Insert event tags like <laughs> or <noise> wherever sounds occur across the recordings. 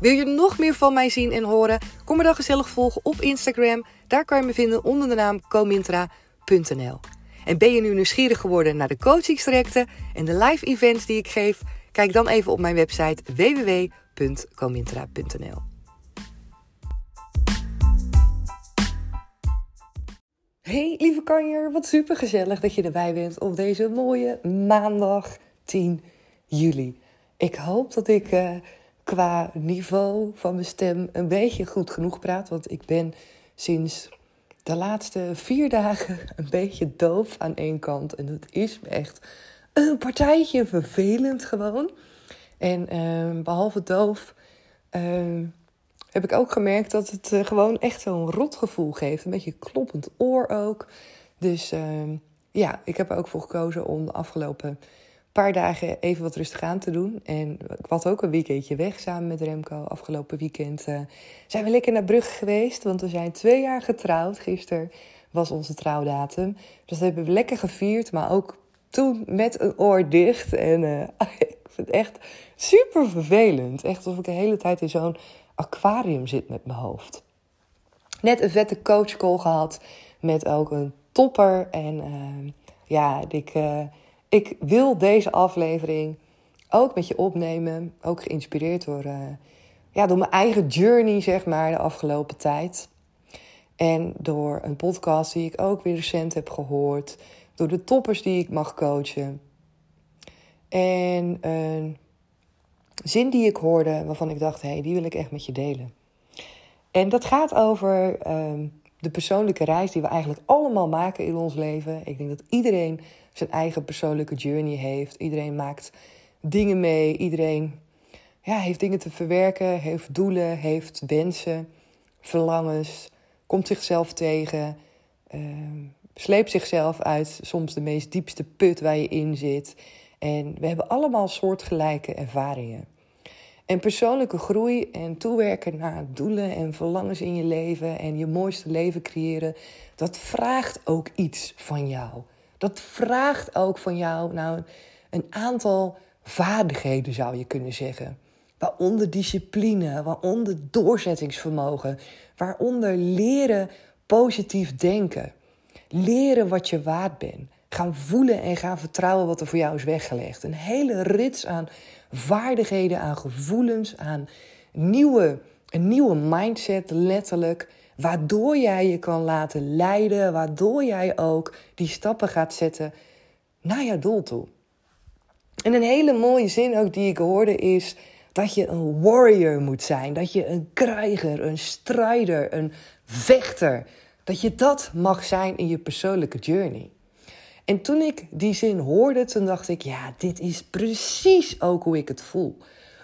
Wil je nog meer van mij zien en horen? Kom me dan gezellig volgen op Instagram. Daar kan je me vinden onder de naam comintra.nl. En ben je nu nieuwsgierig geworden naar de coachingstrajecten en de live events die ik geef? Kijk dan even op mijn website www.comintra.nl. Hey lieve kanjer, wat super gezellig dat je erbij bent op deze mooie maandag 10 juli. Ik hoop dat ik uh, qua niveau van mijn stem een beetje goed genoeg praat, want ik ben sinds de laatste vier dagen <laughs> een beetje doof aan één kant. En dat is echt een partijtje vervelend gewoon. En uh, behalve doof uh, heb ik ook gemerkt dat het uh, gewoon echt zo'n rotgevoel geeft. Een beetje kloppend oor ook. Dus ehm, ja, ik heb er ook voor gekozen om de afgelopen paar dagen even wat rustig aan te doen. En ik was ook een weekendje weg samen met Remco. Afgelopen weekend uh, zijn we lekker naar Brugge geweest. Want we zijn twee jaar getrouwd. Gisteren was onze trouwdatum. Dus dat hebben we lekker gevierd. Maar ook toen met een oor dicht. En uh, <laughs> ik vind het echt super vervelend. Echt alsof ik de hele tijd in zo'n aquarium zit met mijn hoofd. Net een vette coachcall gehad met ook een topper. En uh, ja, ik, ik wil deze aflevering ook met je opnemen. Ook geïnspireerd door, uh, ja, door mijn eigen journey, zeg maar, de afgelopen tijd. En door een podcast die ik ook weer recent heb gehoord. Door de toppers die ik mag coachen. En een zin die ik hoorde waarvan ik dacht: hé, hey, die wil ik echt met je delen. En dat gaat over um, de persoonlijke reis die we eigenlijk allemaal maken in ons leven. Ik denk dat iedereen zijn eigen persoonlijke journey heeft. Iedereen maakt dingen mee. Iedereen ja, heeft dingen te verwerken, heeft doelen, heeft wensen, verlangens, komt zichzelf tegen, uh, sleept zichzelf uit soms de meest diepste put waar je in zit. En we hebben allemaal soortgelijke ervaringen. En persoonlijke groei en toewerken naar doelen en verlangens in je leven en je mooiste leven creëren, dat vraagt ook iets van jou. Dat vraagt ook van jou nou, een aantal vaardigheden, zou je kunnen zeggen. Waaronder discipline, waaronder doorzettingsvermogen, waaronder leren positief denken. Leren wat je waard bent. Gaan voelen en gaan vertrouwen wat er voor jou is weggelegd. Een hele rits aan vaardigheden, aan gevoelens, aan nieuwe, een nieuwe mindset letterlijk. Waardoor jij je kan laten leiden, waardoor jij ook die stappen gaat zetten naar je doel toe. En een hele mooie zin ook die ik hoorde is dat je een warrior moet zijn. Dat je een krijger, een strijder, een vechter. Dat je dat mag zijn in je persoonlijke journey. En toen ik die zin hoorde, toen dacht ik, ja, dit is precies ook hoe ik het voel.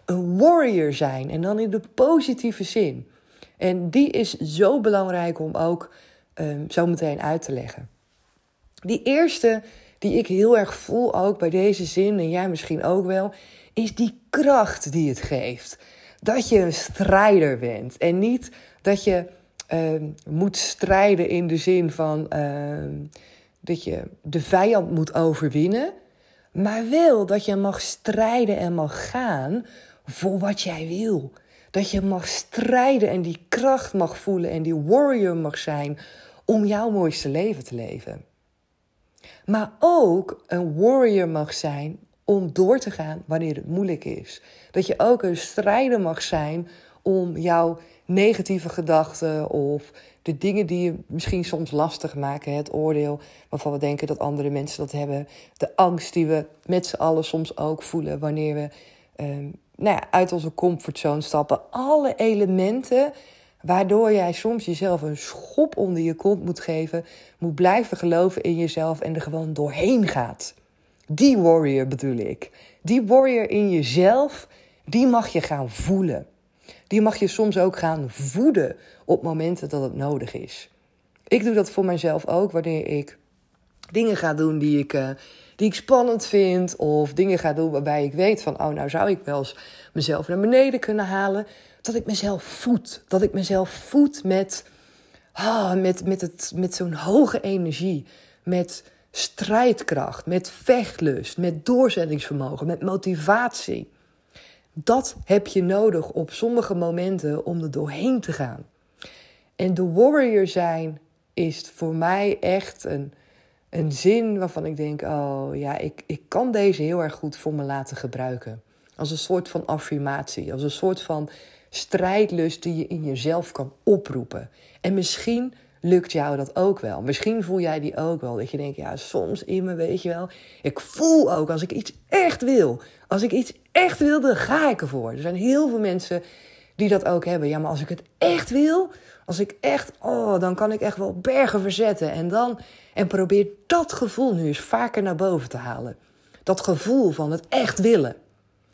Een warrior zijn en dan in de positieve zin. En die is zo belangrijk om ook um, zo meteen uit te leggen. Die eerste die ik heel erg voel ook bij deze zin, en jij misschien ook wel, is die kracht die het geeft. Dat je een strijder bent en niet dat je um, moet strijden in de zin van um, dat je de vijand moet overwinnen, maar wel dat je mag strijden en mag gaan voor wat jij wil. Dat je mag strijden en die kracht mag voelen en die warrior mag zijn om jouw mooiste leven te leven. Maar ook een warrior mag zijn om door te gaan wanneer het moeilijk is. Dat je ook een strijder mag zijn om jouw negatieve gedachten of de dingen die je misschien soms lastig maken, het oordeel waarvan we denken dat andere mensen dat hebben, de angst die we met z'n allen soms ook voelen wanneer we um, nou ja, uit onze comfortzone stappen. Alle elementen waardoor jij soms jezelf een schop onder je kont moet geven, moet blijven geloven in jezelf en er gewoon doorheen gaat. Die warrior bedoel ik. Die warrior in jezelf, die mag je gaan voelen. Die mag je soms ook gaan voeden op momenten dat het nodig is. Ik doe dat voor mezelf ook wanneer ik dingen ga doen die ik, uh, die ik spannend vind. Of dingen ga doen waarbij ik weet van, oh nou zou ik wel eens mezelf naar beneden kunnen halen. Dat ik mezelf voed. Dat ik mezelf voed met, ah, met, met, het, met zo'n hoge energie. Met strijdkracht, met vechtlust, met doorzettingsvermogen, met motivatie. Dat heb je nodig op sommige momenten om er doorheen te gaan. En de warrior zijn is voor mij echt een, een zin waarvan ik denk: oh ja, ik, ik kan deze heel erg goed voor me laten gebruiken. Als een soort van affirmatie, als een soort van strijdlust die je in jezelf kan oproepen. En misschien lukt jou dat ook wel. Misschien voel jij die ook wel. Dat je denkt, ja, soms in me, weet je wel. Ik voel ook als ik iets echt wil. Als ik iets echt wil, dan ga ik ervoor. Er zijn heel veel mensen die dat ook hebben. Ja, maar als ik het echt wil, als ik echt, oh, dan kan ik echt wel bergen verzetten. En dan, en probeer dat gevoel nu eens vaker naar boven te halen. Dat gevoel van het echt willen.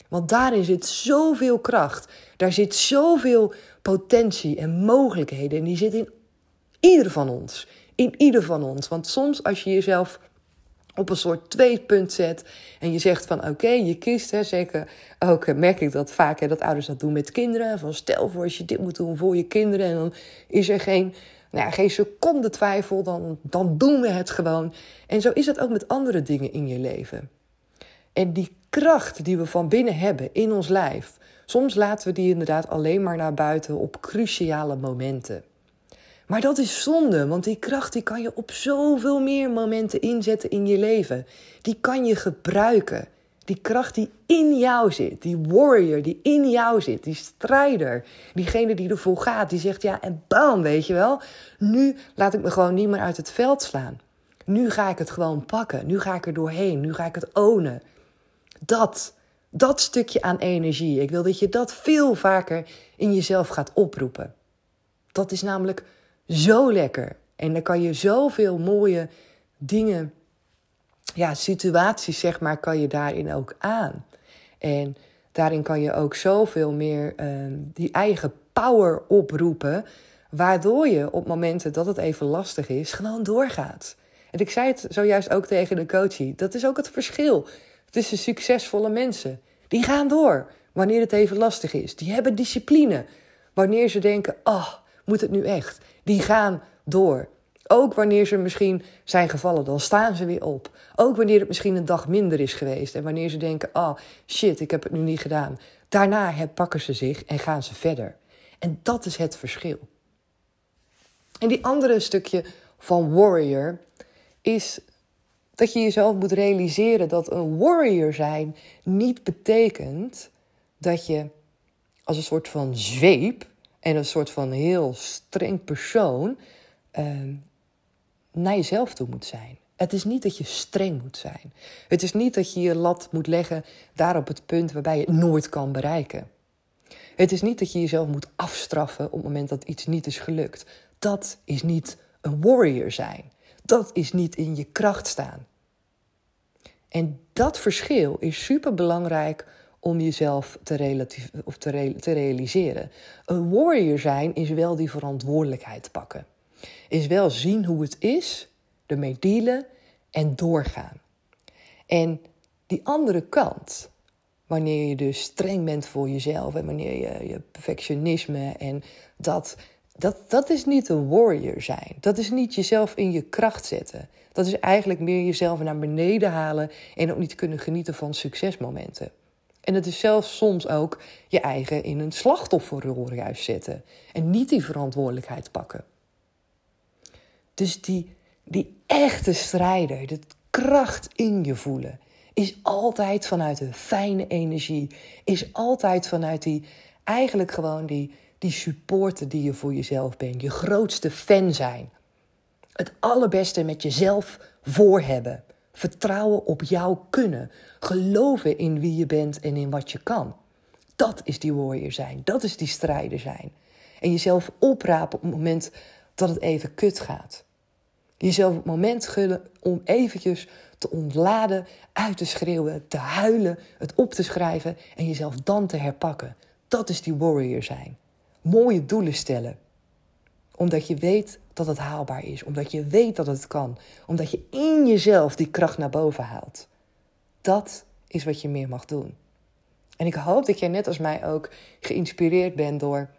Want daarin zit zoveel kracht. Daar zit zoveel potentie en mogelijkheden. En die zit in ieder van ons. In ieder van ons. Want soms als je jezelf op een soort tweepunt zet en je zegt van oké, je kiest, hè, zeker ook eh, merk ik dat vaak, hè, dat ouders dat doen met kinderen. Van stel voor als je dit moet doen voor je kinderen en dan is er geen, nou ja, geen seconde twijfel, dan, dan doen we het gewoon. En zo is het ook met andere dingen in je leven. En die kracht die we van binnen hebben in ons lijf, soms laten we die inderdaad alleen maar naar buiten op cruciale momenten. Maar dat is zonde, want die kracht die kan je op zoveel meer momenten inzetten in je leven. Die kan je gebruiken. Die kracht die in jou zit, die warrior die in jou zit, die strijder, diegene die ervoor gaat, die zegt ja en bam, weet je wel. Nu laat ik me gewoon niet meer uit het veld slaan. Nu ga ik het gewoon pakken, nu ga ik er doorheen, nu ga ik het ownen. Dat, dat stukje aan energie, ik wil dat je dat veel vaker in jezelf gaat oproepen. Dat is namelijk zo lekker. En dan kan je zoveel mooie dingen, ja, situaties zeg maar, kan je daarin ook aan. En daarin kan je ook zoveel meer ehm, die eigen power oproepen, waardoor je op momenten dat het even lastig is, gewoon doorgaat. En ik zei het zojuist ook tegen de coachie, dat is ook het verschil tussen succesvolle mensen. Die gaan door wanneer het even lastig is. Die hebben discipline wanneer ze denken, oh, moet het nu echt? Die gaan door. Ook wanneer ze misschien zijn gevallen, dan staan ze weer op. Ook wanneer het misschien een dag minder is geweest. En wanneer ze denken, oh shit, ik heb het nu niet gedaan. Daarna pakken ze zich en gaan ze verder. En dat is het verschil. En die andere stukje van warrior is dat je jezelf moet realiseren dat een warrior zijn niet betekent dat je als een soort van zweep en een soort van heel streng persoon uh, naar jezelf toe moet zijn. Het is niet dat je streng moet zijn. Het is niet dat je je lat moet leggen daar op het punt waarbij je het nooit kan bereiken. Het is niet dat je jezelf moet afstraffen op het moment dat iets niet is gelukt. Dat is niet een warrior zijn. Dat is niet in je kracht staan. En dat verschil is super belangrijk om jezelf te, relatief, of te, te realiseren. Een warrior zijn is wel die verantwoordelijkheid pakken. Is wel zien hoe het is, ermee dealen en doorgaan. En die andere kant, wanneer je dus streng bent voor jezelf en wanneer je je perfectionisme en dat, dat, dat is niet een warrior zijn. Dat is niet jezelf in je kracht zetten. Dat is eigenlijk meer jezelf naar beneden halen en ook niet kunnen genieten van succesmomenten. En het is zelfs soms ook je eigen in een slachtofferrol juist zetten. En niet die verantwoordelijkheid pakken. Dus die, die echte strijder, de kracht in je voelen, is altijd vanuit een fijne energie. Is altijd vanuit die eigenlijk gewoon die, die supporter die je voor jezelf bent. Je grootste fan zijn. Het allerbeste met jezelf voor hebben. Vertrouwen op jou kunnen. Geloven in wie je bent en in wat je kan. Dat is die warrior zijn. Dat is die strijder zijn. En jezelf oprapen op het moment dat het even kut gaat. Jezelf het moment gunnen om eventjes te ontladen, uit te schreeuwen, te huilen, het op te schrijven en jezelf dan te herpakken. Dat is die warrior zijn. Mooie doelen stellen. Omdat je weet dat het haalbaar is. Omdat je weet dat het kan. Omdat je in jezelf die kracht naar boven haalt. Dat is wat je meer mag doen. En ik hoop dat jij net als mij ook geïnspireerd bent door,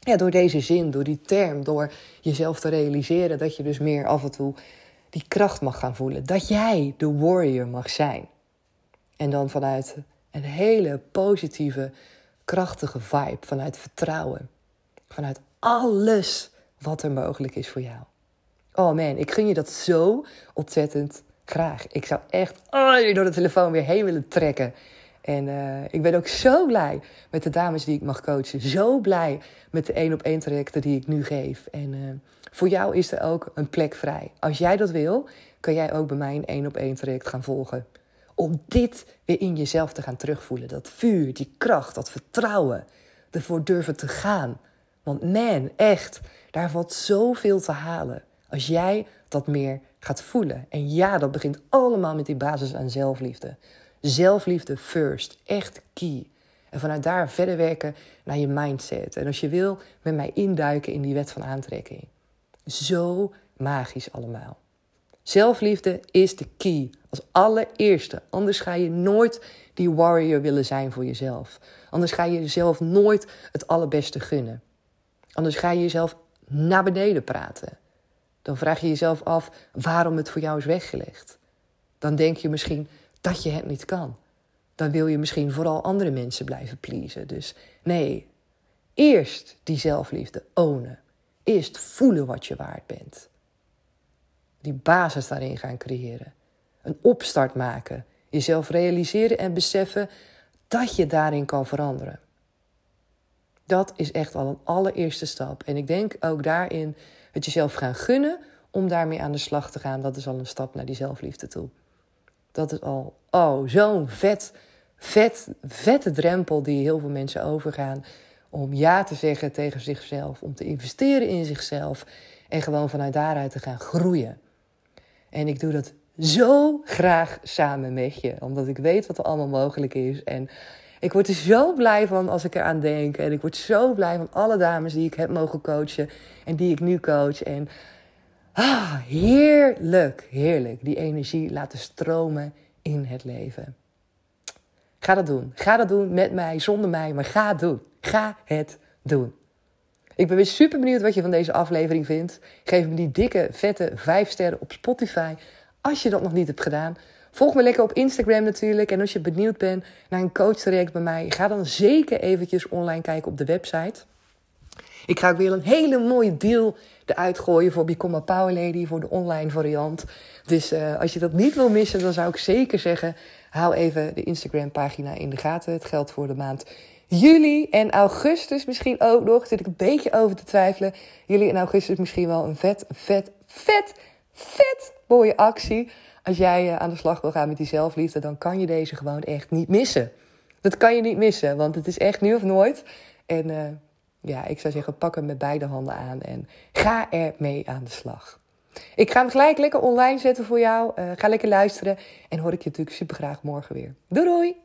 ja, door deze zin, door die term, door jezelf te realiseren dat je dus meer af en toe die kracht mag gaan voelen. Dat jij de warrior mag zijn. En dan vanuit een hele positieve, krachtige vibe, vanuit vertrouwen, vanuit alles wat er mogelijk is voor jou. Oh man, ik gun je dat zo ontzettend graag. Ik zou echt door de telefoon weer heen willen trekken. En uh, ik ben ook zo blij met de dames die ik mag coachen. Zo blij met de één op één trajecten die ik nu geef. En uh, voor jou is er ook een plek vrij. Als jij dat wil, kan jij ook bij mij een één op één traject gaan volgen. Om dit weer in jezelf te gaan terugvoelen. Dat vuur, die kracht, dat vertrouwen. Ervoor durven te gaan. Want man, echt, daar valt zoveel te halen. Als jij dat meer gaat voelen. En ja, dat begint allemaal met die basis aan zelfliefde. Zelfliefde first, echt key. En vanuit daar verder werken naar je mindset. En als je wil, met mij induiken in die wet van aantrekking. Zo magisch allemaal. Zelfliefde is de key als allereerste. Anders ga je nooit die warrior willen zijn voor jezelf. Anders ga je jezelf nooit het allerbeste gunnen. Anders ga je jezelf naar beneden praten. Dan vraag je jezelf af waarom het voor jou is weggelegd. Dan denk je misschien dat je het niet kan. Dan wil je misschien vooral andere mensen blijven pleasen. Dus nee, eerst die zelfliefde ownen. Eerst voelen wat je waard bent. Die basis daarin gaan creëren. Een opstart maken. Jezelf realiseren en beseffen dat je daarin kan veranderen. Dat is echt al een allereerste stap. En ik denk ook daarin het jezelf gaan gunnen om daarmee aan de slag te gaan. Dat is al een stap naar die zelfliefde toe. Dat is al, oh, zo'n vet, vet, vette drempel die heel veel mensen overgaan. Om ja te zeggen tegen zichzelf, om te investeren in zichzelf en gewoon vanuit daaruit te gaan groeien. En ik doe dat zo graag samen met je, omdat ik weet wat er allemaal mogelijk is. En ik word er zo blij van als ik eraan denk. En ik word zo blij van alle dames die ik heb mogen coachen en die ik nu coach. En ah, heerlijk, heerlijk. Die energie laten stromen in het leven. Ga dat doen. Ga dat doen met mij, zonder mij, maar ga het doen. Ga het doen. Ik ben weer super benieuwd wat je van deze aflevering vindt. Geef me die dikke, vette 5 sterren op Spotify. Als je dat nog niet hebt gedaan. Volg me lekker op Instagram natuurlijk. En als je benieuwd bent naar een coach traject bij mij, ga dan zeker eventjes online kijken op de website. Ik ga ook weer een hele mooie deal eruit gooien voor Become a Power Lady, voor de online variant. Dus uh, als je dat niet wil missen, dan zou ik zeker zeggen, hou even de Instagram pagina in de gaten. Het geldt voor de maand juli en augustus misschien ook nog. Zit ik een beetje over te twijfelen. Juli en augustus misschien wel een vet, vet, vet, vet mooie actie. Als jij uh, aan de slag wil gaan met die zelfliefde, dan kan je deze gewoon echt niet missen. Dat kan je niet missen, want het is echt nu of nooit. En uh, ja, ik zou zeggen, pak hem met beide handen aan en ga er mee aan de slag. Ik ga hem gelijk lekker online zetten voor jou. Uh, ga lekker luisteren en hoor ik je natuurlijk super graag morgen weer. Doei doei!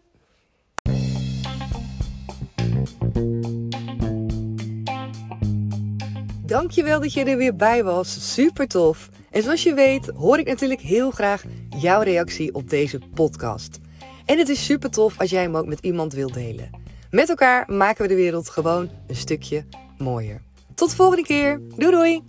Dankjewel dat je er weer bij was. Super tof. En zoals je weet hoor ik natuurlijk heel graag jouw reactie op deze podcast. En het is super tof als jij hem ook met iemand wilt delen. Met elkaar maken we de wereld gewoon een stukje mooier. Tot de volgende keer. Doei doei!